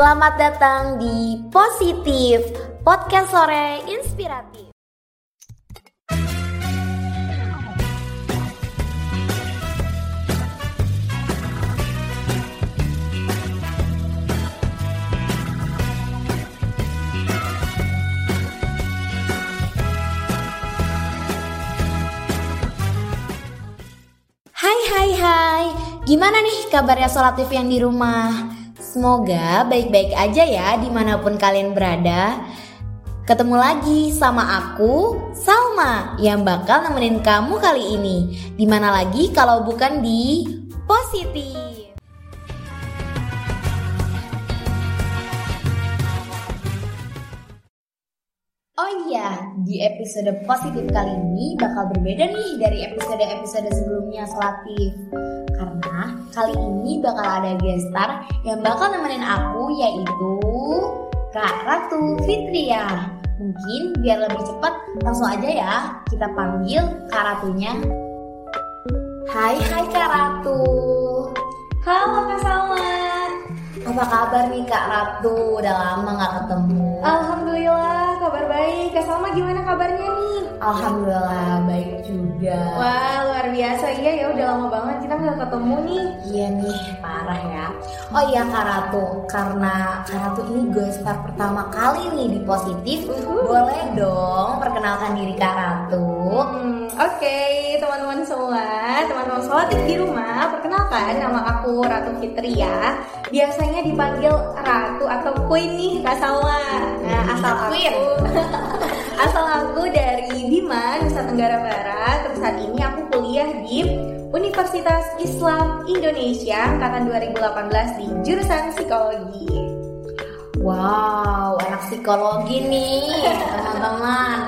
Selamat datang di Positif, podcast sore inspiratif. Hai hai hai, gimana nih kabarnya solatif yang di rumah? Semoga baik-baik aja ya di mana pun kalian berada. Ketemu lagi sama aku, Salma Yang bakal nemenin kamu kali ini. Di mana lagi kalau bukan di Positif Iya, di episode positif kali ini bakal berbeda nih dari episode-episode sebelumnya solatif Karena kali ini bakal ada gestar yang bakal nemenin aku yaitu Kak Ratu Fitria. Mungkin biar lebih cepat langsung aja ya kita panggil Kak Ratunya. Hai hai Kak Ratu. Halo Kak Salma. Apa kabar nih Kak Ratu? Udah lama gak ketemu. Alhamdulillah baik Kak Salma gimana kabarnya nih? Alhamdulillah baik juga Wah luar biasa iya ya udah lama banget kita nggak ketemu nih Iya nih, parah ya. Oh iya Kak Ratu, karena Kak Ratu ini gue star pertama kali nih di Positif, Uhuh. boleh dong perkenalkan diri Kak Ratu. Hmm, Oke teman-teman semua Teman-teman di rumah Perkenalkan nama aku Ratu Fitria Biasanya dipanggil Ratu atau Queen nih Kak Salma Nah asal Queen. aku Asal aku dari Bima, Nusa Tenggara Barat. Terus saat ini aku kuliah di Universitas Islam Indonesia Angkatan 2018 di jurusan Psikologi. Wow, anak psikologi nih teman-teman.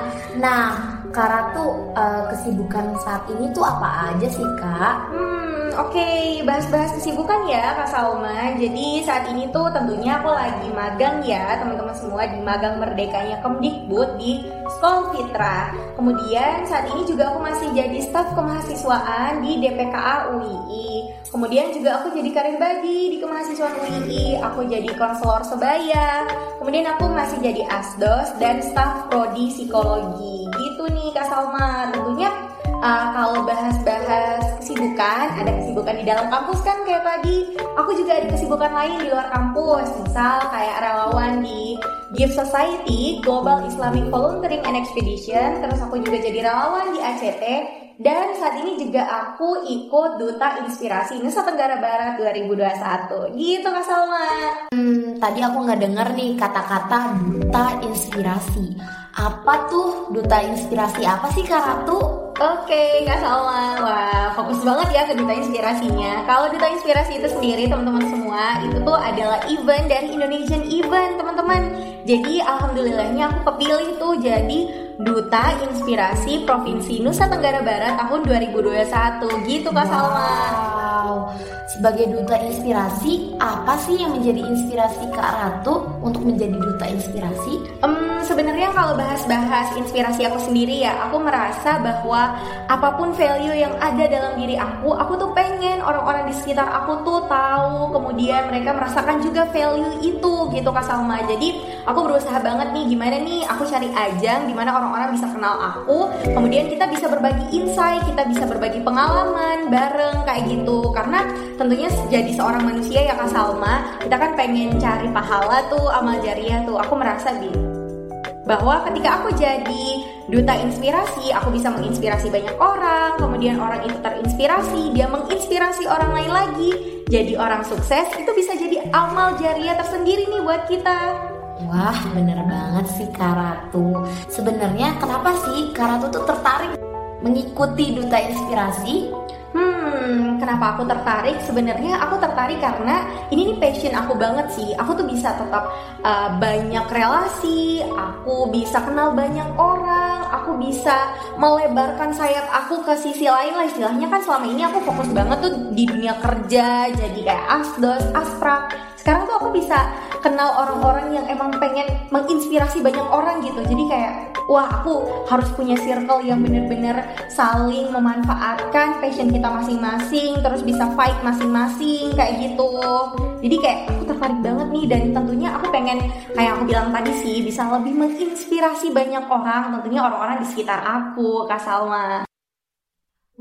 Nah, Kak Ratu, eh, kesibukan saat ini tuh apa aja sih Kak? Hmm, oke, bahas-bahas kesibukan ya Kak Salma. Jadi saat ini tuh tentunya aku lagi magang ya teman-teman semua di magang merdekanya Kemdikbud di Sekolah Fitra. Kemudian saat ini juga aku masih jadi staf kemahasiswaan di DPKA UII. Kemudian juga aku jadi karir bagi di kemahasiswaan UII. Aku jadi konselor sebaya. Kemudian aku masih jadi asdos dan staf prodi psikologi. Gitu nih Kak Salma. Tentunya Uh, kalau bahas-bahas kesibukan, ada kesibukan di dalam kampus kan kayak tadi. Aku juga ada kesibukan lain di luar kampus, misal kayak relawan di Gift Society, Global Islamic Volunteering and Expedition. Terus aku juga jadi relawan di ACT. Dan saat ini juga aku ikut Duta Inspirasi Nusa Tenggara Barat 2021. Gitu Kak Salma. Hmm, tadi aku nggak denger nih kata-kata duta inspirasi. Apa tuh duta inspirasi apa sih Kak Ratu? Oke, Kak Salma. Wah, fokus banget ya ke Duta Inspirasinya. Kalau Duta Inspirasi itu sendiri, teman-teman semua, itu tuh adalah event dari Indonesian Event, teman-teman. Jadi, alhamdulillahnya aku kepilih tuh jadi Duta Inspirasi Provinsi Nusa Tenggara Barat tahun 2021. Gitu, Kak Salma. Wow, sebagai duta inspirasi, apa sih yang menjadi inspirasi Kak Ratu untuk menjadi duta inspirasi? Em, sebenarnya kalau bahas-bahas inspirasi aku sendiri ya, aku merasa bahwa apa pun value yang ada dalam diri aku, aku tuh pengen orang-orang di sekitar aku tuh tahu, kemudian mereka merasakan juga value itu gitu Kak Salma. Jadi aku berusaha banget nih gimana nih aku cari ajang di mana orang-orang bisa kenal aku, kemudian kita bisa berbagi insight, kita bisa berbagi pengalaman bareng kayak gitu. Karena tentunya jadi seorang manusia ya Kak Salma, kita kan pengen cari pahala tuh, amal jariah tuh. Aku merasa gitu bahwa ketika aku jadi duta inspirasi, aku bisa menginspirasi banyak orang, kemudian orang itu terinspirasi, dia menginspirasi orang lain lagi, jadi orang sukses, itu bisa jadi amal jariah tersendiri nih buat kita. Wah, bener banget sih Kak Ratu. Sebenarnya kenapa sih Kak Ratu tuh tertarik mengikuti duta inspirasi? Hmm, kenapa aku tertarik? Sebenarnya aku tertarik karena ini nih passion aku banget sih. Aku tuh bisa tetap uh, banyak relasi, aku bisa kenal banyak orang, aku bisa melebarkan sayap aku ke sisi lain lah istilahnya kan selama ini aku fokus banget tuh di dunia kerja, jadi kayak asdos, asprak. Sekarang tuh aku bisa kenal orang-orang yang emang pengen menginspirasi banyak orang gitu. Jadi kayak wah aku harus punya circle yang bener-bener saling memanfaatkan passion kita masing-masing terus bisa fight masing-masing kayak gitu. Jadi kayak aku tertarik banget nih dan tentunya aku pengen kayak aku bilang tadi sih bisa lebih menginspirasi banyak orang. Tentunya orang-orang di sekitar aku Kak Salma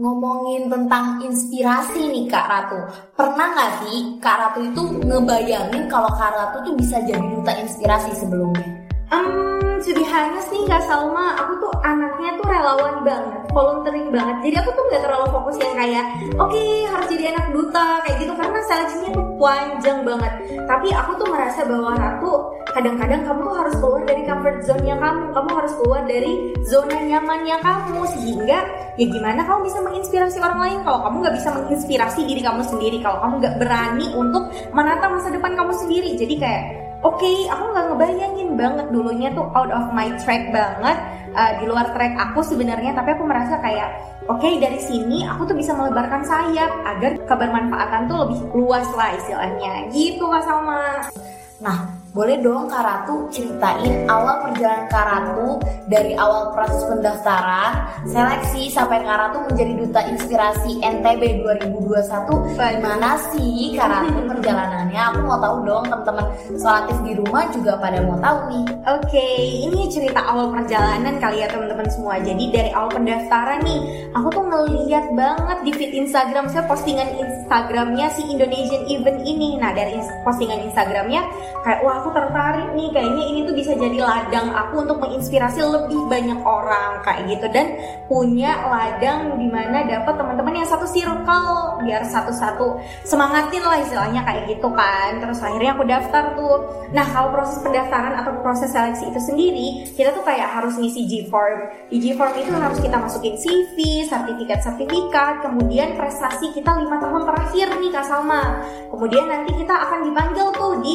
Ngomongin tentang inspirasi nih Kak Ratu Pernah gak sih Kak Ratu itu ngebayangin kalau Kak Ratu tuh bisa jadi duta inspirasi sebelumnya? Um, to be honest nih Kak Salma, aku tuh anaknya tuh relawan banget, volunteering banget. Jadi aku tuh gak terlalu fokus yang kayak, oke okay, harus jadi anak duta kayak gitu karena seleksinya tuh panjang banget. Tapi aku tuh merasa bahwa Ratu kadang-kadang kamu tuh harus keluar dari comfort zone-nya kamu, kamu harus keluar dari zona nyamannya kamu sehingga ya gimana kamu bisa menginspirasi orang lain kalau kamu nggak bisa menginspirasi diri kamu sendiri, kalau kamu nggak berani untuk menata masa depan kamu sendiri. Jadi kayak oke okay, aku nggak ngebayangin banget dulunya tuh out of my track banget uh, di luar track aku sebenarnya tapi aku merasa kayak oke okay, dari sini aku tuh bisa melebarkan sayap agar kebermanfaatan tuh lebih luas lah istilahnya. Gitu kak Salma. Nah boleh dong Kak Ratu ceritain awal perjalanan Kak Ratu dari awal proses pendaftaran, seleksi sampai Kak Ratu menjadi duta inspirasi NTB 2021. Gimana sih Kak Ratu perjalanannya? Aku mau tahu dong teman-teman solatif di rumah juga pada mau tahu nih. Oke, okay, ini cerita awal perjalanan kali ya teman-teman semua. Jadi dari awal pendaftaran nih, aku tuh ngeliat banget di feed Instagram saya postingan Instagramnya si Indonesian Event ini. Nah dari postingan Instagramnya kayak wah aku tertarik nih kayaknya ini tuh bisa jadi ladang aku untuk menginspirasi lebih banyak orang kayak gitu. Dan punya ladang di mana dapat teman-teman yang satu circle biar satu-satu semangatin lah istilahnya kayak gitu kan. Terus akhirnya aku daftar tuh. Nah kalau proses pendaftaran atau proses seleksi itu sendiri kita tuh kayak harus ngisi G-form. Di G-form itu harus kita masukin CV sertifikat-sertifikat kemudian prestasi kita lima tahun terakhir nih Kak Salma. Kemudian nanti kita akan dipanggil tuh di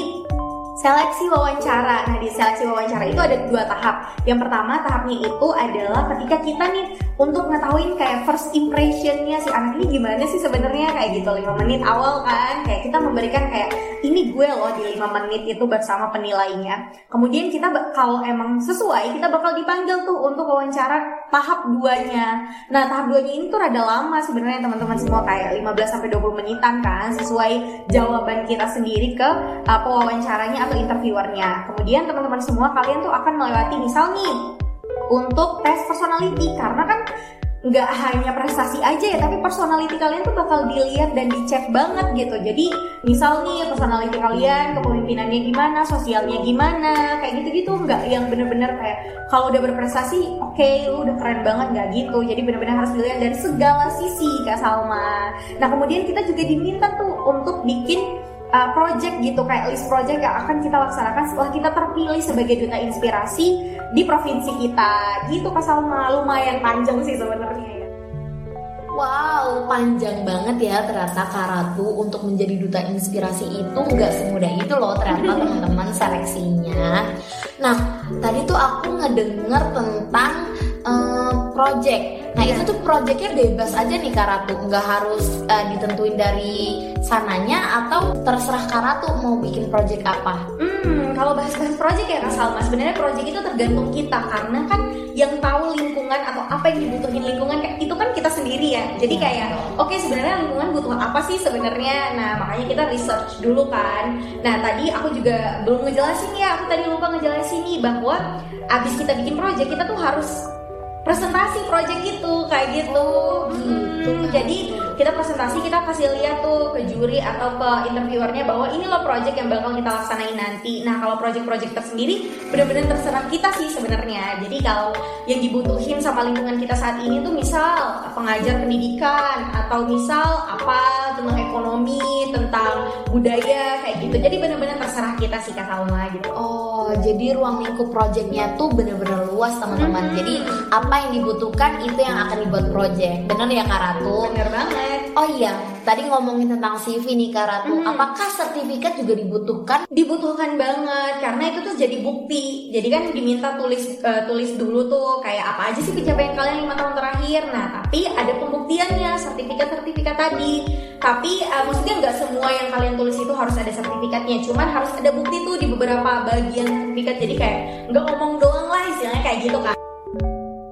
seleksi wawancara. Nah, di seleksi wawancara itu ada dua tahap. Yang pertama tahapnya itu adalah ketika kita nih untuk ngetahuin kayak first impressionnya si anak ini gimana sih sebenarnya kayak gitu lima menit awal kan kayak kita memberikan kayak ini gue loh di lima menit itu bersama penilainya. Kemudian kita kalau emang sesuai kita bakal dipanggil tuh untuk wawancara tahap duanya. Nah tahap duanya ini tuh rada lama sebenarnya teman-teman semua kayak 15 sampai 20 menitan kan sesuai jawaban kita sendiri ke uh, pewawancaranya atau interviewernya. Kemudian teman-teman semua kalian tuh akan melewati misal nih untuk tes personality. Karena kan nggak hanya prestasi aja ya tapi personality kalian tuh bakal dilihat dan dicek banget gitu. Jadi misal nih personality kalian kepemimpinannya gimana sosialnya gimana kayak gitu gitu nggak yang bener-bener kayak kalau udah berprestasi oke okay, lu udah keren banget nggak gitu. Jadi bener-bener harus dilihat dari segala sisi kak Salma. Nah kemudian kita juga diminta tuh untuk bikin uh, project gitu kayak list project yang akan kita laksanakan setelah kita terpilih sebagai duta inspirasi di provinsi kita. Gitu Kak Salma. Lumayan panjang sih sebenarnya Wow, panjang banget ya ternyata Karatu untuk menjadi duta inspirasi itu nggak semudah itu loh ternyata teman-teman seleksinya. Nah, tadi tuh aku ngedenger tentang project. Nah itu tuh projectnya bebas aja nih Karatu, nggak harus uh, ditentuin dari sananya atau terserah Karatu mau bikin project apa. Hmm, kalau bahas-bahas project ya Kak Salma, sebenarnya project itu tergantung kita karena kan yang tahu lingkungan atau apa yang dibutuhin lingkungan itu kan kita sendiri ya. Jadi iya, kayak oke okay, sebenarnya lingkungan butuh apa sih sebenarnya? Nah makanya kita research dulu kan. Nah tadi aku juga belum ngejelasin ya aku tadi lupa ngejelasin nih bahwa abis kita bikin project kita tuh harus presentasi project itu kayak gitu. Gitu. Hmm, jadi kita presentasi kita kasih lihat tuh ke juri atau ke interviewernya bahwa ini loh project yang bakal kita laksanain nanti. Nah kalau project-project tersendiri benar-benar terserah kita sih sebenarnya. Jadi kalau yang dibutuhin sama lingkungan kita saat ini tuh misal pengajar pendidikan atau misal apa tentang ekonomi, tentang budaya kayak gitu. Jadi benar-benar terserah kita sih Kak Salma gitu. Oh jadi ruang lingkup projectnya tuh benar-benar luas teman-teman. Hmm. Jadi apa yang dibutuhkan itu yang akan dibuat project bener ya Kak Ratu bener banget oh iya tadi ngomongin tentang CV nih Kak Ratu. Hmm. Apakah sertifikat juga dibutuhkan? dibutuhkan banget karena itu tuh jadi bukti jadi kan diminta tulis eh, tulis dulu tuh kayak apa aja sih pencapaian kalian lima tahun terakhir nah tapi ada pembuktiannya sertifikat sertifikat tadi tapi eh, maksudnya nggak semua yang kalian tulis itu harus ada sertifikatnya cuman harus ada bukti tuh di beberapa bagian sertifikat jadi kayak nggak ngomong doang lah istilahnya kayak gitu kan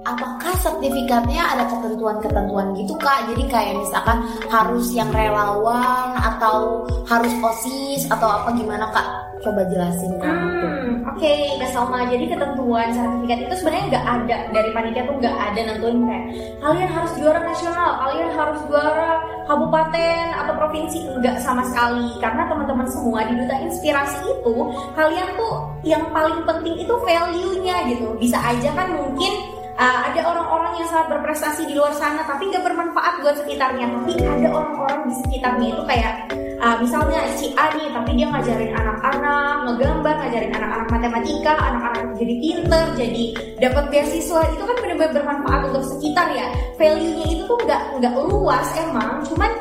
Apakah sertifikatnya ada ketentuan-ketentuan gitu Kak? Jadi kayak misalkan harus yang relawan atau harus OSIS atau apa gimana Kak? Coba jelasin Kak. Hmm, oke, Kak Salma. Jadi ketentuan sertifikat itu sebenarnya nggak ada dari panitia tuh nggak ada nentuin kayak kalian harus juara nasional, kalian harus juara kabupaten atau provinsi nggak sama sekali. Karena teman-teman semua di duta inspirasi itu kalian tuh yang paling penting itu value-nya gitu. Bisa aja kan mungkin uh, ada orang-orang yang sangat berprestasi di luar sana tapi nggak bermanfaat buat sekitarnya. Tapi ada orang-orang di sekitarnya itu kayak uh, misalnya si A nih tapi dia ngajarin anak-anak ngegambar ngajarin anak-anak matematika anak-anak jadi pinter jadi dapat beasiswa. Itu kan benar-benar bermanfaat untuk sekitar ya. Value-nya itu tuh nggak nggak luas emang. Cuman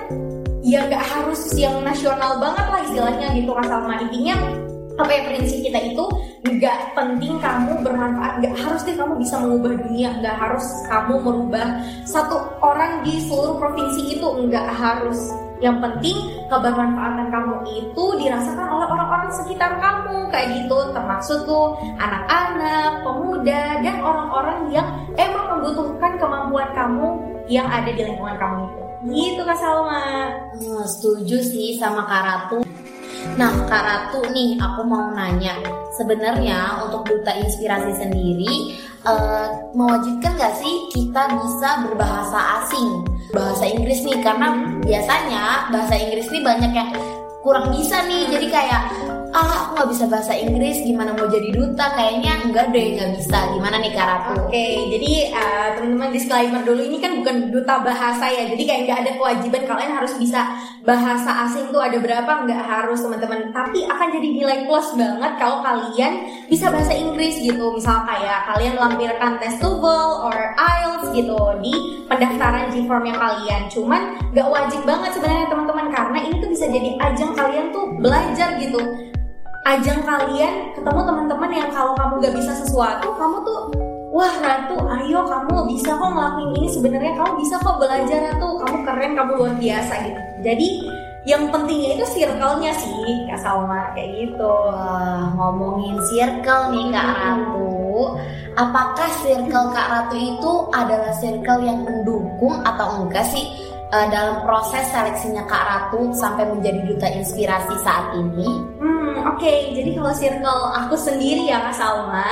ya nggak harus yang nasional banget lah istilahnya gitu kan sama intinya apa ya prinsip kita itu nggak penting kamu bermanfaat nggak harus deh kamu bisa mengubah dunia nggak harus kamu merubah satu orang di seluruh provinsi itu nggak harus. Yang penting kebermanfaatan kamu itu dirasakan oleh orang-orang sekitar kamu kayak gitu. Termasuk tuh anak-anak pemuda dan orang-orang yang emang membutuhkan kemampuan kamu yang ada di lingkungan kamu itu. Gitu kak Salma. Hmm, setuju sih sama Kak Ratu. Nah, Kak Ratu nih, aku mau nanya. Sebenarnya untuk duta inspirasi sendiri, eh, mewajibkan nggak sih kita bisa berbahasa asing? Bahasa Inggris nih, karena biasanya bahasa Inggris nih banyak yang kurang bisa nih. Jadi kayak, ah aku nggak bisa bahasa Inggris, gimana mau jadi duta? Kayaknya enggak deh, nggak bisa. Gimana nih Kak Ratu? Oke, jadi uh, teman-teman disclaimer dulu. Ini kan bukan duta bahasa ya, jadi kayak nggak ada kewajiban kalian harus bisa bahasa asing tuh ada berapa nggak harus teman-teman, tapi akan jadi nilai plus banget kalau kalian bisa bahasa Inggris gitu, misal kayak kalian lampirkan tes TOEFL or IELTS gitu di pendaftaran G-formnya kalian, cuman nggak wajib banget sebenarnya teman-teman. Karena ini tuh bisa jadi ajang kalian tuh belajar gitu ajang kalian ketemu teman-teman yang kalau kamu gak bisa sesuatu kamu tuh wah Ratu ayo kamu bisa kok ngelakuin ini sebenarnya kamu bisa kok belajar Ratu kamu keren kamu luar biasa gitu jadi yang pentingnya itu circle-nya sih Kak Salma kayak gitu Wah, ngomongin circle nih Kak Hmm. Ratu. Apakah circle Kak Ratu itu adalah circle yang mendukung atau enggak sih eh, dalam proses seleksinya Kak Ratu sampai menjadi duta inspirasi saat ini? Hmm, oke. Jadi kalau circle aku sendiri ya Kak Salma,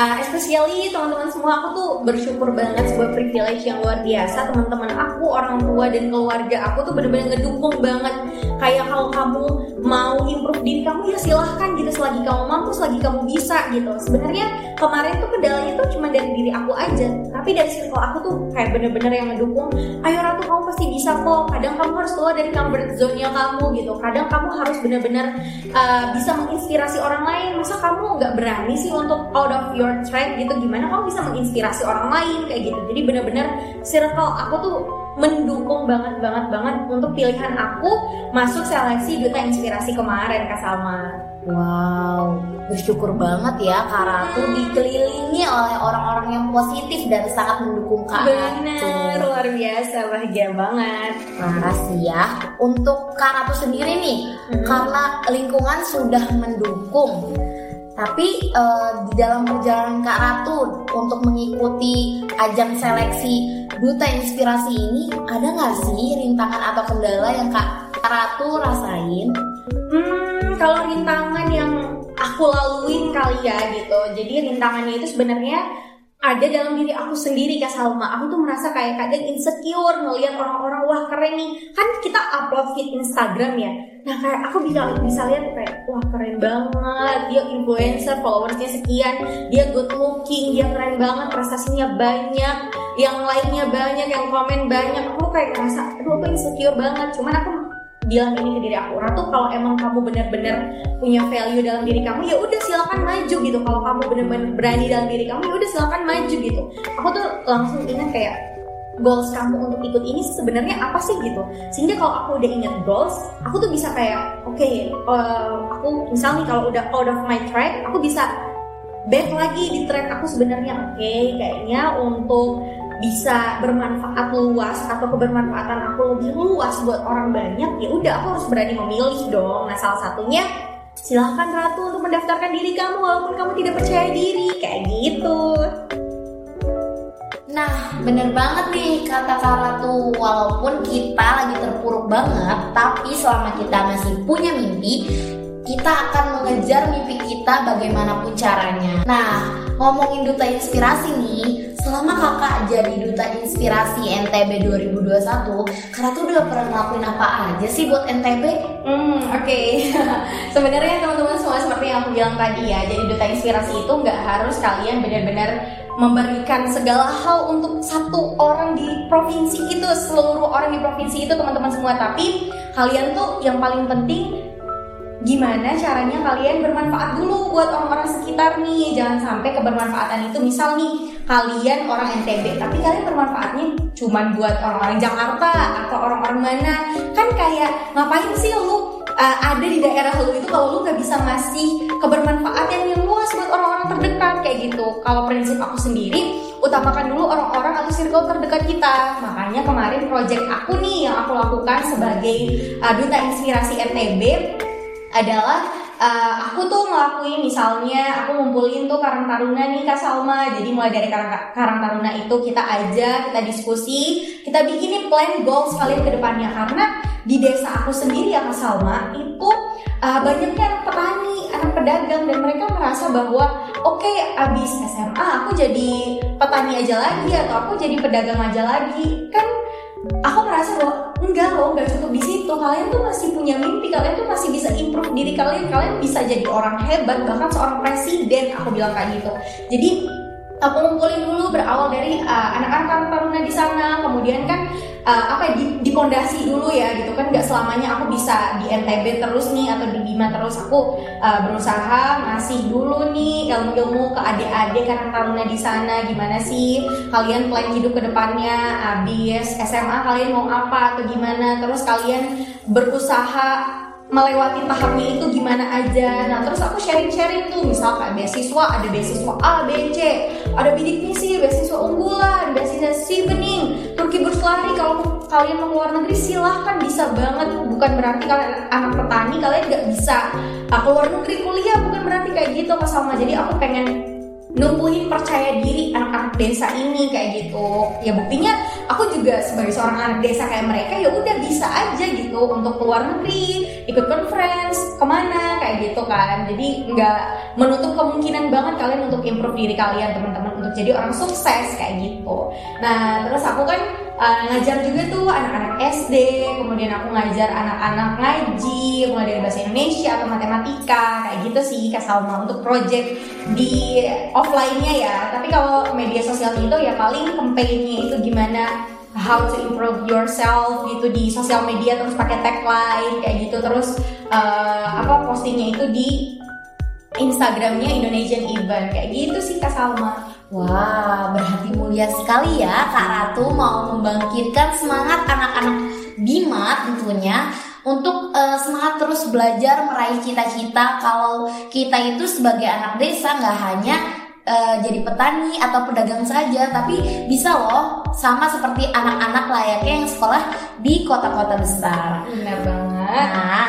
uh, especially teman-teman semua aku tuh bersyukur banget sebuah privilege yang luar biasa. Teman-teman aku, orang tua dan keluarga aku tuh bener-bener ngedukung banget. Kayak kalau kamu mau improve diri kamu ya silahkan gitu selagi kamu mampu, selagi kamu bisa gitu. Sebenarnya kemarin tuh kendalanya tuh cuma dari diri aku aja, tapi dari circle aku tuh kayak bener-bener yang ngedukung. Ayo Ratu kamu pasti bisa kok. Kadang kamu harus keluar dari comfort zone-nya kamu gitu. Kadang kamu harus bener-bener uh, bisa menginspirasi orang lain. Masa kamu nggak berani sih untuk out of your track gitu? Gimana kamu bisa menginspirasi orang lain kayak gitu? Jadi bener-bener circle aku tuh mendukung banget banget banget untuk pilihan aku masuk seleksi duta inspirasi kemarin Kak Salma. Wow, bersyukur banget ya Kak Ratu dikelilingi oleh orang-orang yang positif dan sangat mendukung Kak Ratu. luar biasa, bahagia banget. Parah sih ya. Untuk Kak Ratu sendiri nih, Hmm. karena lingkungan sudah mendukung. Tapi eh, di dalam perjalanan Kak Ratu untuk mengikuti ajang seleksi duta inspirasi ini, ada nggak sih rintangan atau kendala yang Kak Ratu rasain? Hmm, kalau rintangan yang aku laluin kali ya gitu. Jadi rintangannya itu sebenarnya ada dalam diri aku sendiri Kak Salma. Aku tuh merasa kayak kadang insecure ngelihat orang-orang wah keren nih. Kan kita upload feed Instagram ya. Nah kayak aku bisa bisa lihat kayak wah keren banget. Dia influencer, followersnya sekian. Dia good looking, dia keren banget, prestasinya banyak. Yang lainnya banyak, yang komen banyak. Aku kayak aduh aku insecure banget. Cuman aku bilang ini ke diri aku. Ratu kalau emang kamu benar-benar punya value dalam diri kamu ya udah silakan maju gitu. Kalau kamu benar-benar berani dalam diri kamu ya udah silakan maju gitu. Aku tuh langsung ingat kayak goals kamu untuk ikut ini sebenarnya apa sih gitu. Sehingga kalau aku udah inget goals aku tuh bisa kayak oke okay, uh, eh, aku misalnya kalau udah out of my track aku bisa back lagi di track aku sebenarnya. Oke okay, kayaknya untuk bisa bermanfaat luas atau kebermanfaatan aku lebih luas buat orang banyak ya udah aku harus berani memilih dong nah salah satunya silahkan ratu untuk mendaftarkan diri kamu walaupun kamu tidak percaya diri kayak gitu Nah, bener banget nih kata Kak Ratu. Walaupun kita lagi terpuruk banget, tapi selama kita masih punya mimpi, kita akan mengejar mimpi kita bagaimanapun caranya. Nah, ngomongin duta inspirasi nih, selama kakak jadi duta inspirasi NTB 2021, kakak tuh udah pernah ngelakuin apa aja sih buat NTB? Hmm, oke. Okay. Sebenarnya teman-teman semua seperti yang aku bilang tadi ya, jadi duta inspirasi itu nggak harus kalian benar-benar memberikan segala hal untuk satu orang di provinsi itu, seluruh orang di provinsi itu teman-teman semua. Tapi kalian tuh yang paling penting gimana caranya kalian bermanfaat dulu buat orang-orang sekitar nih? Jangan sampai kebermanfaatan itu misal nih kalian orang NTB tapi kalian bermanfaatnya cuma buat orang-orang Jakarta atau orang-orang mana? Kan kayak ngapain sih lu uh, ada di daerah lu itu kalau lu nggak bisa ngasih kebermanfaatan yang luas buat orang-orang terdekat? Kayak gitu. Kalau prinsip aku sendiri utamakan dulu orang-orang atau circle terdekat kita. Makanya kemarin project aku nih yang aku lakukan sebagai uh, duta inspirasi NTB adalah uh, aku tuh ngelakuin misalnya aku ngumpulin tuh Karang Taruna nih Kak Salma. Jadi mulai dari Karang, Karang Taruna itu kita aja, kita diskusi, kita bikinin plan goals kalian ke depannya karena di desa aku sendiri ya Kak Salma itu uh, banyaknya anak petani, anak pedagang dan mereka merasa bahwa oke okay, abis SMA aku jadi petani aja lagi atau aku jadi pedagang aja lagi kan aku merasa bahwa enggak loh enggak cukup di situ. Kalian tuh masih punya mimpi. Kalian tuh masih bisa improve diri kalian. Kalian bisa jadi orang hebat bahkan seorang presiden. Aku bilang kayak gitu. Jadi ngumpulin dulu berawal dari uh, anak-anak taruna di sana. Kemudian kan uh, apa ya, di, di pondasi dulu ya gitu kan. Nggak selamanya aku bisa di NTB terus nih atau di Bima terus. Aku uh, berusaha ngasih dulu nih ilmu-ilmu ke adik-adik karena taruna di sana. Gimana sih kalian plan hidup ke depannya? Habis SMA kalian mau apa atau gimana? Terus kalian berusaha melewati tahapnya itu gimana aja. Nah terus aku sharing-sharing tuh, misal kayak beasiswa, ada beasiswa A, B, C, ada bidik misi, beasiswa unggulan, beasiswa si bening, Turki berselari. Kalau kalian mau keluar negeri silahkan bisa banget. Bukan berarti kalian anak petani kalian nggak bisa uh, keluar negeri kuliah, bukan berarti kayak gitu Mas Salma. Jadi aku pengen numbuhin percaya diri anak-anak desa ini kayak gitu. Ya buktinya aku juga sebagai seorang anak desa kayak mereka ya udah bisa aja gitu untuk keluar negeri ikut conference ke mana kayak gitu kan. Jadi nggak menutup kemungkinan banget kalian untuk improve diri kalian teman-teman untuk jadi orang sukses kayak gitu. Nah terus aku kan uh, ngajar juga tuh anak-anak SD kemudian aku ngajar anak-anak ngaji mulai dari bahasa Indonesia atau matematika kayak gitu sih Kak Salma untuk project di offline-nya ya. Tapi kalau media sosial itu ya paling campaign-nya itu gimana how to improve yourself gitu di sosial media terus pakai tagline kayak gitu. Terus uh, apa postingnya itu di Instagramnya Indonesian Event kayak gitu sih Kak Salma Wah, berhati mulia sekali ya Kak Ratu mau membangkitkan semangat anak-anak Bima tentunya untuk uh, semangat terus belajar meraih cita-cita kalau kita itu sebagai anak desa nggak hanya uh, jadi petani atau pedagang saja tapi bisa loh sama seperti anak-anak layaknya yang sekolah di kota-kota besar. Benar banget. Nah,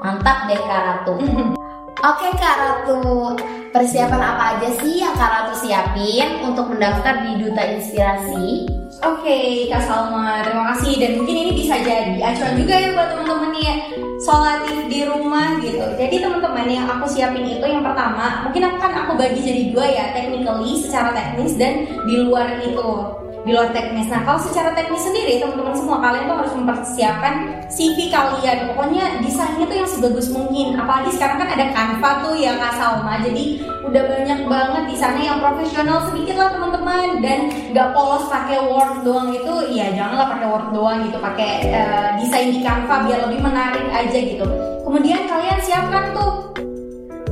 mantap deh Kak Ratu. Oke Kak Ratu, persiapan apa aja sih yang Kak Ratu siapin untuk mendaftar di Duta Inspirasi? Oke Kak Salma, terima kasih dan mungkin ini bisa jadi acuan juga ya buat teman-teman nih sholatif di rumah gitu. Jadi teman-teman yang aku siapin itu yang pertama, mungkin akan aku bagi jadi dua ya, technically secara teknis dan di luar itu di luar teknis. Nah, kalau secara teknis sendiri, teman-teman semua kalian tuh harus mempersiapkan CV kalian. Pokoknya desainnya tuh yang sebagus mungkin. Apalagi sekarang kan ada Canva tuh ya Kak Salma. Jadi udah banyak banget di sana yang profesional sedikit lah teman-teman dan nggak polos pakai Word doang itu. Ya janganlah pakai Word doang gitu, pakai uh, desain di Canva biar lebih menarik aja gitu. Kemudian kalian siapkan tuh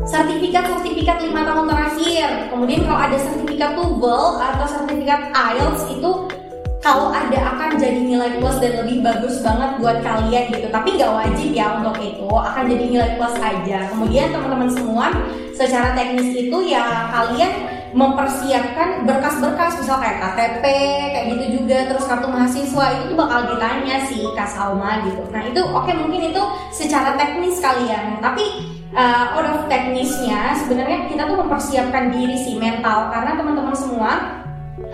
sertifikat-sertifikat lima tahun terakhir. Kemudian kalau ada sertifikat TOEFL atau sertifikat IELTS itu kalau ada akan jadi nilai plus dan lebih bagus banget buat kalian gitu. Tapi nggak wajib ya untuk itu. Akan jadi nilai plus aja. Kemudian teman-teman semua secara teknis itu ya kalian mempersiapkan berkas-berkas. Misal kayak KTP kayak gitu juga. Terus kartu mahasiswa itu tuh bakal ditanya sih Kak Salma gitu. Nah itu oke okay, mungkin itu secara teknis kalian. Tapi uh, out of teknisnya sebenarnya kita tuh mempersiapkan diri sih mental. Karena teman-teman semua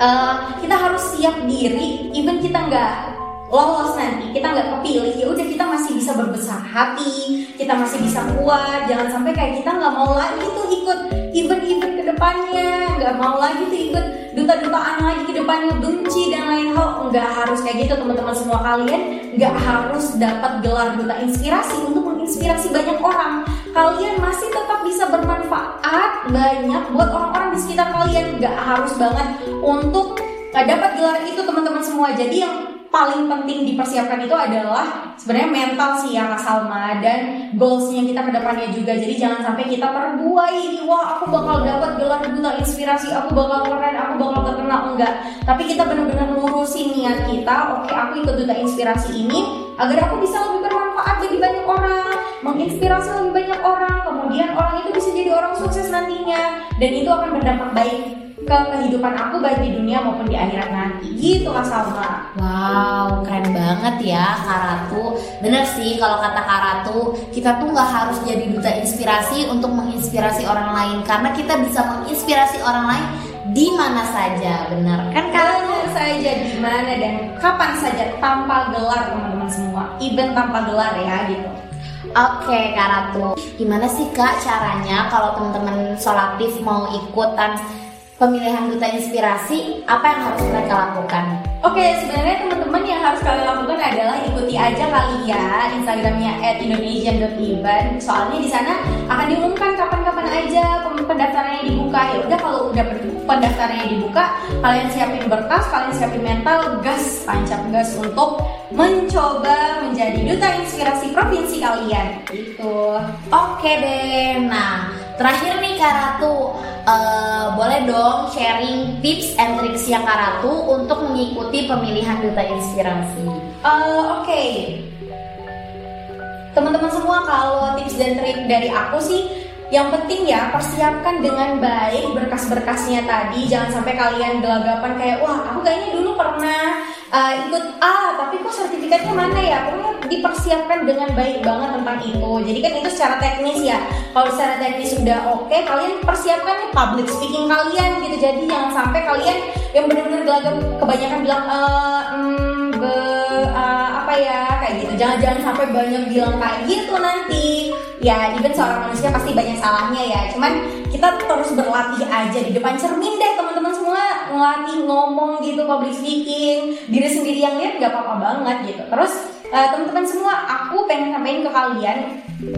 uh, kita harus siap diri even kita nggak lolos nanti kita nggak kepilih ya udah kita masih bisa berbesar hati kita masih bisa kuat. Jangan sampai kayak kita nggak mau lagi tuh ikut event-event ke depannya nggak mau lagi tuh ikut duta-dutaan lagi ke depannya benci dan lain hal. Nggak harus kayak gitu teman-teman semua kalian. Nggak harus dapat gelar duta inspirasi untuk menginspirasi banyak orang kalian masih tetap bisa bermanfaat banyak buat orang-orang di sekitar kalian. Nggak harus banget untuk dapat gelar itu teman-teman semua. Jadi yang paling penting dipersiapkan itu adalah sebenarnya mental sih ya Kak Salma dan goalsnya kita ke depannya juga. Jadi jangan sampai kita terbuai ini wah aku bakal dapat gelar duta inspirasi aku bakal keren aku bakal terkenal. Enggak. Tapi kita benar-benar ngurusin niat kita. Oke aku ikut duta inspirasi ini agar aku bisa lebih bermanfaat bagi banyak orang menginspirasi lebih banyak orang kemudian orang itu bisa jadi orang sukses nantinya. Dan itu akan berdampak baik ke kehidupan aku baik di dunia maupun di akhirat nanti. Gitu Kak Salma Wow keren banget ya Kak Ratu. Bener sih kalau kata Kak Ratu Kita tuh nggak harus jadi duta inspirasi untuk menginspirasi orang lain. Karena kita bisa menginspirasi orang lain di mana saja bener kan Kak Ratu saja di mana dan kapan saja tanpa gelar teman-teman semua. Even tanpa gelar ya gitu. Oke Kak Ratu, gimana sih Kak caranya kalau teman-teman solatif mau ikutan pemilihan duta inspirasi, apa yang harus mereka lakukan? Oke, okay, sebenarnya teman-teman yang harus kalian lakukan adalah ikuti aja kali ya Instagramnya @indonesian.event. Soalnya di sana akan diumumkan kapan-kapan aja pendaftarannya dibuka. Ya udah kalau udah pendaftarannya dibuka, kalian siapin berkas, kalian siapin mental, gas, tancap gas untuk mencoba menjadi duta inspirasi provinsi kalian. Gitu. Oke deh. Nah, terakhir nih Kak Ratu uh, boleh dong sharing tips and tricks yang Kak Ratu untuk mengikuti pemilihan duta inspirasi. Uh, Oke, okay. teman-teman semua kalau tips dan trik dari aku sih yang penting ya persiapkan dengan baik berkas-berkasnya tadi. Jangan sampai kalian gelagapan kayak wah aku kayaknya dulu pernah uh, ikut A tapi kok sertifikatnya mana ya? Pokoknya dipersiapkan dengan baik banget tentang itu. Jadi kan itu secara teknis ya. Kalau secara teknis sudah oke okay, kalian persiapkan public speaking kalian gitu. Jadi jangan sampai kalian yang benar-benar gelagap kebanyakan bilang uh, mm, uh, apa ya? Kayak gitu. Jangan jangan sampai banyak bilang kayak gitu nanti ya even seorang manusia pasti banyak salahnya ya. Cuman kita terus berlatih aja di depan. Cermin deh teman-teman semua. Ngelatih ngomong gitu public speaking. Diri sendiri yang lihat nggak apa-apa banget gitu. Terus uh, teman-teman semua aku pengen sampaikan ke kalian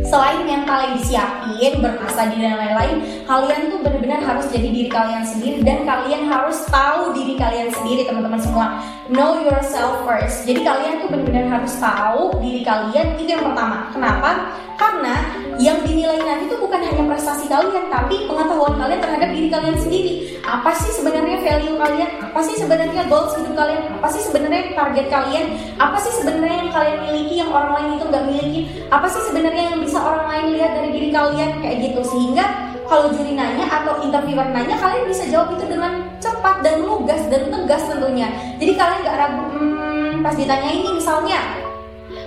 selain mental yang disiapin berkas tadi dan lain-lain kalian tuh benar-benar harus jadi diri kalian sendiri dan kalian harus tahu diri kalian sendiri teman-teman semua. Know yourself first. Jadi kalian tuh benar-benar harus tahu diri kalian. Itu yang pertama. Kenapa karena yang dinilai nanti itu bukan hanya prestasi kalian tapi pengetahuan kalian terhadap diri kalian sendiri. Apa sih sebenarnya value kalian? Apa sih sebenarnya goals hidup kalian? Apa sih sebenarnya target kalian? Apa sih sebenarnya yang kalian miliki yang orang lain itu nggak miliki? Apa sih sebenarnya yang bisa orang lain lihat dari diri kalian? Kayak gitu. Sehingga kalau juri nanya atau interviewer nanya kalian bisa jawab itu dengan cepat dan lugas dan tegas tentunya. Jadi kalian nggak ragu hmm, pas ditanya ini misalnya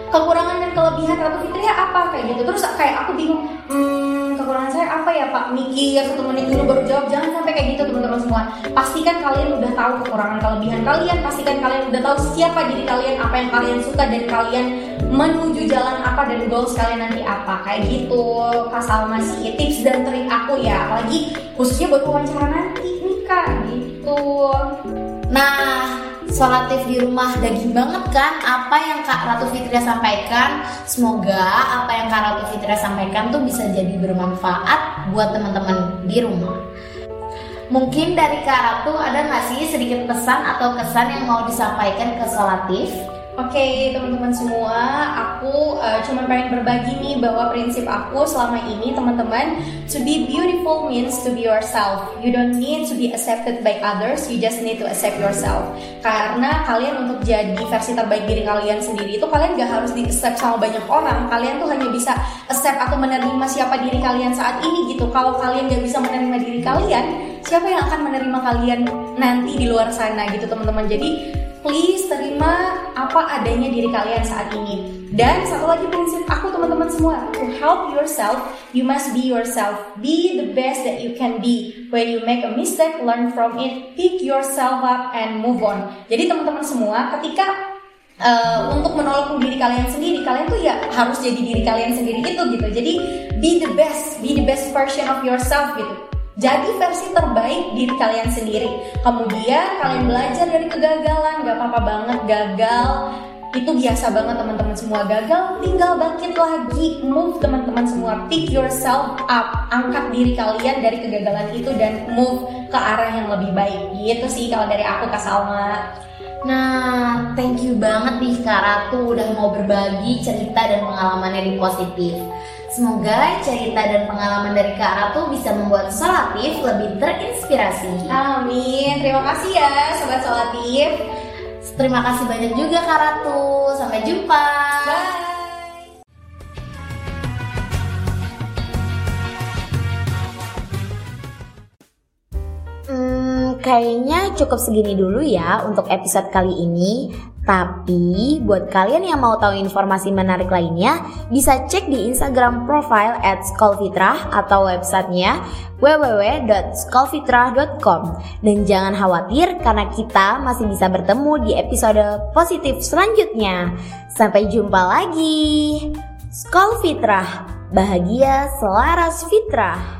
kekurangan dan kelebihan Ratu Fitri ya apa? Kayak gitu. Terus kayak aku bingung hmm, kekurangan saya apa ya Pak? Mikir satu menit dulu baru jawab jangan sampai kayak gitu teman-teman semua. Pastikan kalian udah tahu kekurangan kelebihan kalian. Pastikan kalian udah tahu siapa diri kalian apa yang kalian suka dan kalian menuju jalan apa dan goals kalian nanti apa. Kayak gitu. Kak Salma sih tips dan trik aku ya. Apalagi khususnya buat wawancara nanti nih Kak. Gitu. Nah Solatif di rumah daging banget kan? Apa yang Kak Ratu Fitria sampaikan? Semoga apa yang Kak Ratu Fitria sampaikan tuh bisa jadi bermanfaat buat teman-teman di rumah. Mungkin dari Kak Ratu ada nggak sih sedikit pesan atau kesan yang mau disampaikan ke Solatif? Oke okay, teman-teman semua, aku uh, cuma pengen berbagi nih bahwa prinsip aku selama ini teman-teman to be beautiful means to be yourself. You don't need to be accepted by others, you just need to accept yourself. Karena kalian untuk jadi versi terbaik diri kalian sendiri itu kalian gak harus di accept sama banyak orang. Kalian tuh hanya bisa accept atau menerima siapa diri kalian saat ini gitu. Kalau kalian gak bisa menerima diri kalian, siapa yang akan menerima kalian nanti di luar sana gitu teman-teman. Jadi please terima apa adanya diri kalian saat ini. Dan satu lagi prinsip aku teman-teman semua, to help yourself, you must be yourself. Be the best that you can be. When you make a mistake, learn from it, pick yourself up and move on. Jadi teman-teman semua, ketika uh, untuk menolong diri kalian sendiri, kalian tuh ya harus jadi diri kalian sendiri itu gitu. Jadi be the best, be the best version of yourself gitu jadi versi terbaik diri kalian sendiri. Kemudian kalian belajar dari kegagalan, gak apa-apa banget gagal. Itu biasa banget teman-teman semua gagal, tinggal bangkit lagi, move teman-teman semua, pick yourself up, angkat diri kalian dari kegagalan itu dan move ke arah yang lebih baik. Gitu sih kalau dari aku Kak Salma. Nah, thank you banget nih Kak Ratu udah mau berbagi cerita dan pengalamannya di positif. Semoga cerita dan pengalaman dari Kak Ratu bisa membuat Solatif lebih terinspirasi. Amin. Terima kasih ya Sobat Solatif. Terima kasih banyak juga Kak Ratu. Sampai jumpa. Bye. kayaknya cukup segini dulu ya untuk episode kali ini. Tapi buat kalian yang mau tahu informasi menarik lainnya, bisa cek di Instagram profile at Skolfitrah atau websitenya www.skolfitrah.com. Dan jangan khawatir karena kita masih bisa bertemu di episode positif selanjutnya. Sampai jumpa lagi. Skolfitrah, bahagia selaras fitrah.